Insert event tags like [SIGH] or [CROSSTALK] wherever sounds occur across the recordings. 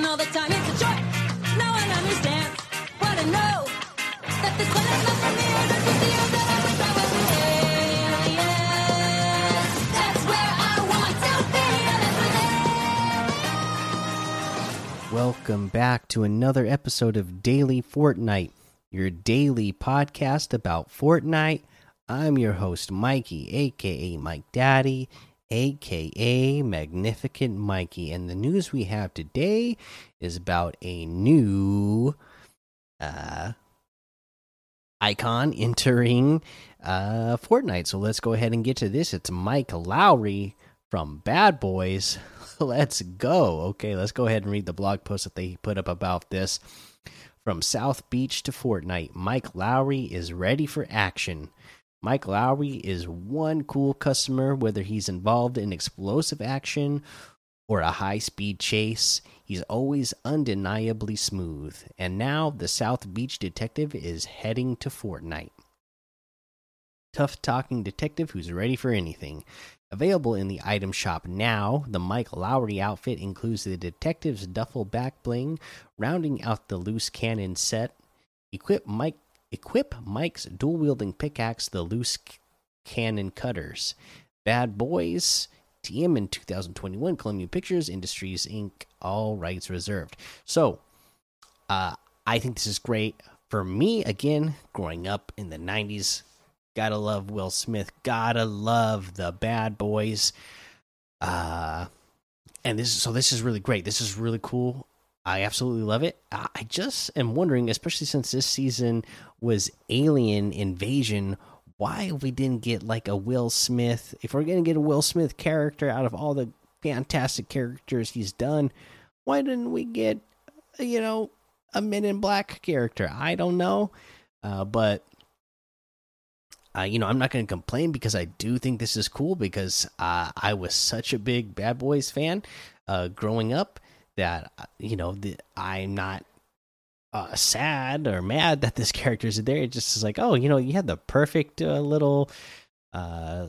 all the time. It's a understands what I know. That this one is not for me. The I. That's Welcome back to another episode of Daily Fortnite, your daily podcast about Fortnite. I'm your host, Mikey, aka Mike Daddy, aka Magnificent Mikey. And the news we have today is about a new uh, icon entering uh, Fortnite. So let's go ahead and get to this. It's Mike Lowry from Bad Boys. [LAUGHS] let's go. Okay, let's go ahead and read the blog post that they put up about this. From South Beach to Fortnite, Mike Lowry is ready for action. Mike Lowry is one cool customer, whether he's involved in explosive action or a high speed chase. He's always undeniably smooth. And now the South Beach detective is heading to Fortnite. Tough talking detective who's ready for anything. Available in the item shop now, the Mike Lowry outfit includes the detective's duffel back bling, rounding out the loose cannon set. Equip Mike equip Mike's dual wielding pickaxe, the loose cannon cutters. Bad Boys, TM in 2021, Columbia Pictures Industries Inc. All rights reserved. So, uh, I think this is great for me. Again, growing up in the 90s, gotta love Will Smith, gotta love the Bad Boys. Uh, and this is so this is really great. This is really cool. I absolutely love it. I just am wondering, especially since this season was Alien Invasion, why we didn't get like a Will Smith. If we're gonna get a Will Smith character out of all the fantastic characters he's done, why didn't we get, you know, a Men in Black character? I don't know, uh, but uh, you know, I'm not going to complain because I do think this is cool because uh, I was such a big Bad Boys fan uh, growing up that uh, you know the, I'm not uh, sad or mad that this [LAUGHS] character is there. It just is like, oh, you know, you had the perfect uh, little, uh,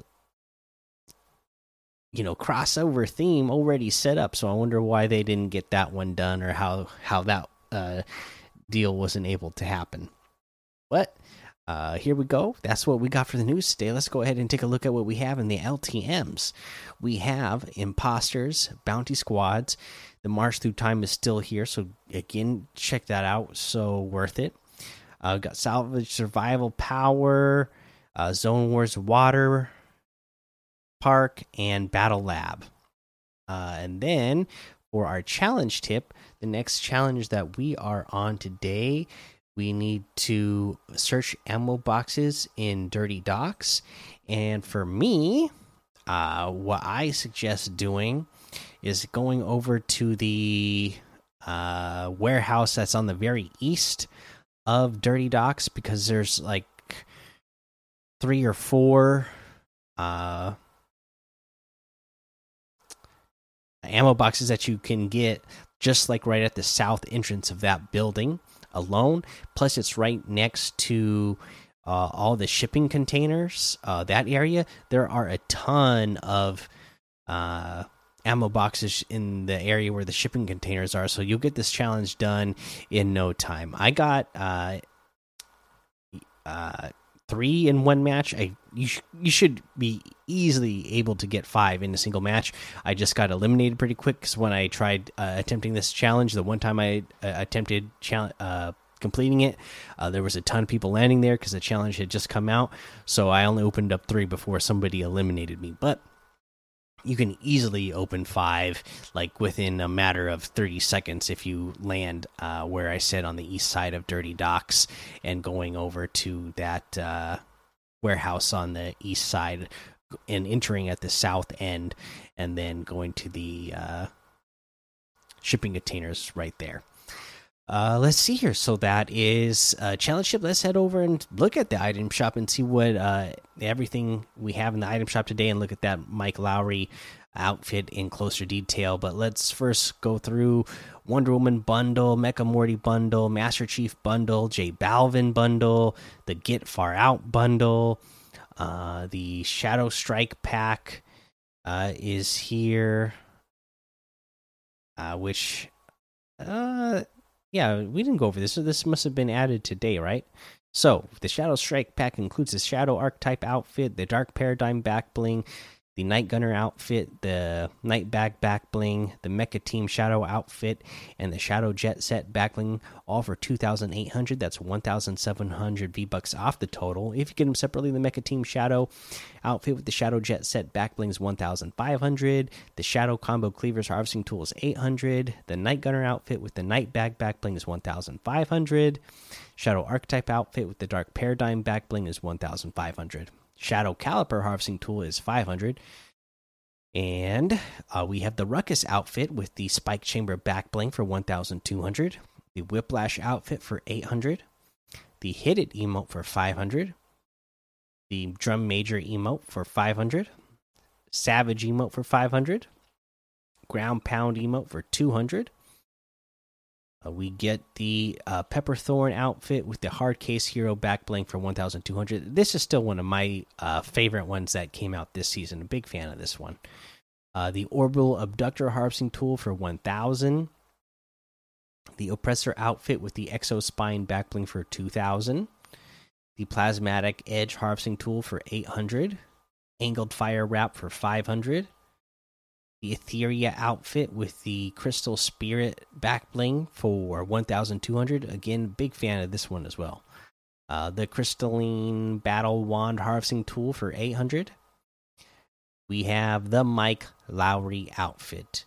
you know, crossover theme already set up. So I wonder why they didn't get that one done or how how that uh, deal wasn't able to happen. But uh, here we go. That's what we got for the news today. Let's go ahead and take a look at what we have in the LTMs. We have imposters, bounty squads. The march through time is still here, so again, check that out. So worth it. Uh, got salvage survival power, uh, zone wars water park, and battle lab. Uh, and then for our challenge tip, the next challenge that we are on today we need to search ammo boxes in dirty docks. And for me uh, what i suggest doing is going over to the uh, warehouse that's on the very east of dirty docks because there's like three or four uh, ammo boxes that you can get just like right at the south entrance of that building alone. Plus, it's right next to uh, all the shipping containers. Uh, that area, there are a ton of uh, ammo boxes in the area where the shipping containers are. So you'll get this challenge done in no time. I got uh, uh, three in one match. I you sh you should be easily able to get five in a single match. I just got eliminated pretty quick because when I tried uh, attempting this challenge, the one time I uh, attempted uh, completing it, uh, there was a ton of people landing there because the challenge had just come out. So I only opened up three before somebody eliminated me, but. You can easily open five, like within a matter of 30 seconds, if you land uh, where I said on the east side of Dirty Docks and going over to that uh, warehouse on the east side and entering at the south end and then going to the uh, shipping containers right there. Uh, let's see here. So that is uh, challenge ship. Let's head over and look at the item shop and see what uh, everything we have in the item shop today, and look at that Mike Lowry outfit in closer detail. But let's first go through Wonder Woman bundle, Mecha Morty bundle, Master Chief bundle, J Balvin bundle, the Get Far Out bundle, uh, the Shadow Strike pack uh, is here, uh, which Uh, yeah, we didn't go over this. So this must have been added today, right? So the Shadow Strike pack includes the Shadow Archetype outfit, the Dark Paradigm back bling, the Night Gunner outfit, the Night Bag back bling, the Mecha Team Shadow outfit, and the Shadow Jet Set back bling, all for 2,800. That's 1,700 V bucks off the total. If you get them separately, the Mecha Team Shadow outfit with the Shadow Jet Set back bling is 1,500. The Shadow Combo Cleavers Harvesting Tool is 800. The Night Gunner outfit with the Night Bag back bling is 1,500. Shadow Archetype outfit with the Dark Paradigm back bling is 1,500. Shadow Caliper harvesting tool is 500. And uh, we have the Ruckus outfit with the Spike Chamber back bling for 1,200. The Whiplash outfit for 800. The Hit It emote for 500. The Drum Major emote for 500. Savage emote for 500. Ground Pound emote for 200. Uh, we get the uh, Pepperthorn outfit with the hard case hero back bling for 1,200. This is still one of my uh, favorite ones that came out this season. A big fan of this one. Uh, the Orbital Abductor harvesting tool for 1,000. The Oppressor outfit with the Exo Spine back bling for 2,000. The Plasmatic Edge harvesting tool for 800. Angled Fire Wrap for 500 the Etheria outfit with the Crystal Spirit back bling for 1,200. Again, big fan of this one as well. Uh, the Crystalline Battle Wand harvesting tool for 800. We have the Mike Lowry outfit.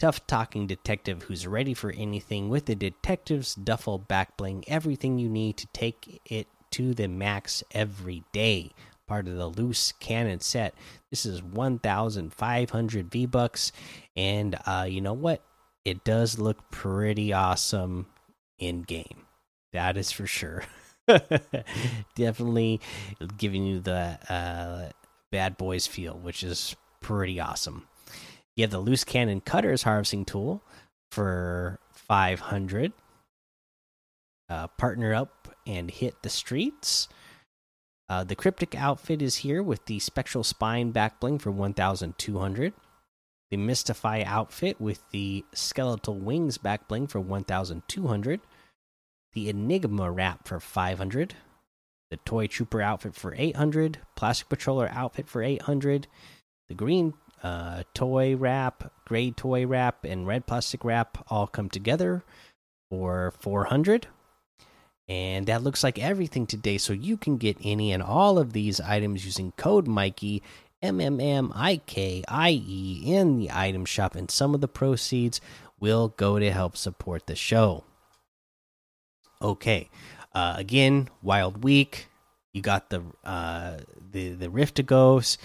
Tough talking detective who's ready for anything with the detective's duffel back bling. Everything you need to take it to the max every day part of the loose cannon set. This is 1,500 V bucks, and uh, you know what? It does look pretty awesome in game. That is for sure. [LAUGHS] Definitely giving you the uh, bad boys feel, which is pretty awesome. You have the loose cannon cutters harvesting tool for 500. Uh, partner up and hit the streets. Uh, the cryptic outfit is here with the spectral spine back bling for 1,200. The mystify outfit with the skeletal wings back bling for 1,200. The enigma wrap for 500. The toy trooper outfit for 800. Plastic patroller outfit for 800. The green uh, toy wrap, gray toy wrap, and red plastic wrap all come together for 400. And that looks like everything today. So you can get any and all of these items using code Mikey, M M M I K I E, in the item shop. And some of the proceeds will go to help support the show. Okay. Uh, again, Wild Week. You got the uh, the the Rift to goes.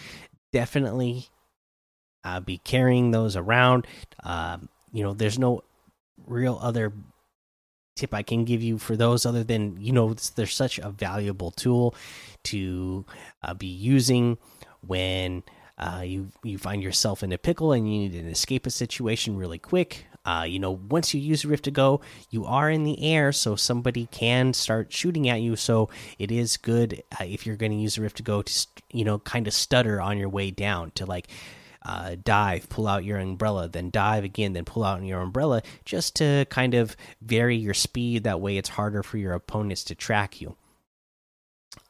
Definitely uh, be carrying those around. Um, you know, there's no real other tip I can give you for those other than you know they're such a valuable tool to uh, be using when uh, you you find yourself in a pickle and you need to escape a situation really quick. Uh, you know, once you use Rift to go, you are in the air, so somebody can start shooting at you. So it is good uh, if you're going to use Rift to go to you know kind of stutter on your way down to like uh, dive, pull out your umbrella, then dive again, then pull out your umbrella, just to kind of vary your speed. That way, it's harder for your opponents to track you.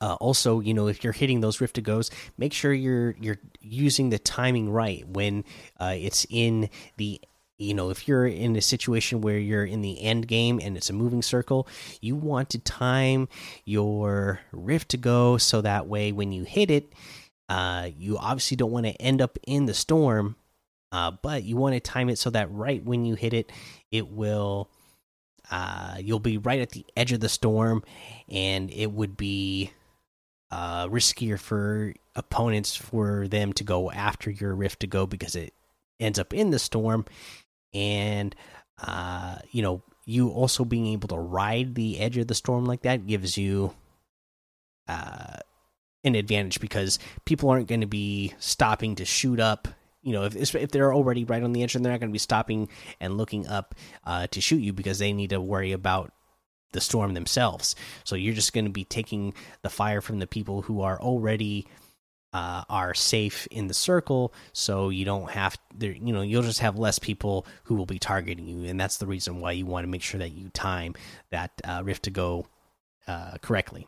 Uh, also, you know, if you're hitting those rift to goes, make sure you're you're using the timing right when uh, it's in the you know if you're in a situation where you're in the end game and it's a moving circle you want to time your rift to go so that way when you hit it uh, you obviously don't want to end up in the storm, uh, but you want to time it so that right when you hit it, it will. Uh, you'll be right at the edge of the storm, and it would be uh, riskier for opponents for them to go after your rift to go because it ends up in the storm, and uh, you know you also being able to ride the edge of the storm like that gives you uh an advantage because people aren't going to be stopping to shoot up. You know, if if they're already right on the edge, and they're not going to be stopping and looking up uh, to shoot you because they need to worry about the storm themselves. So you're just going to be taking the fire from the people who are already uh, are safe in the circle, so you don't have there. You know, you'll just have less people who will be targeting you, and that's the reason why you want to make sure that you time that uh, rift to go uh, correctly.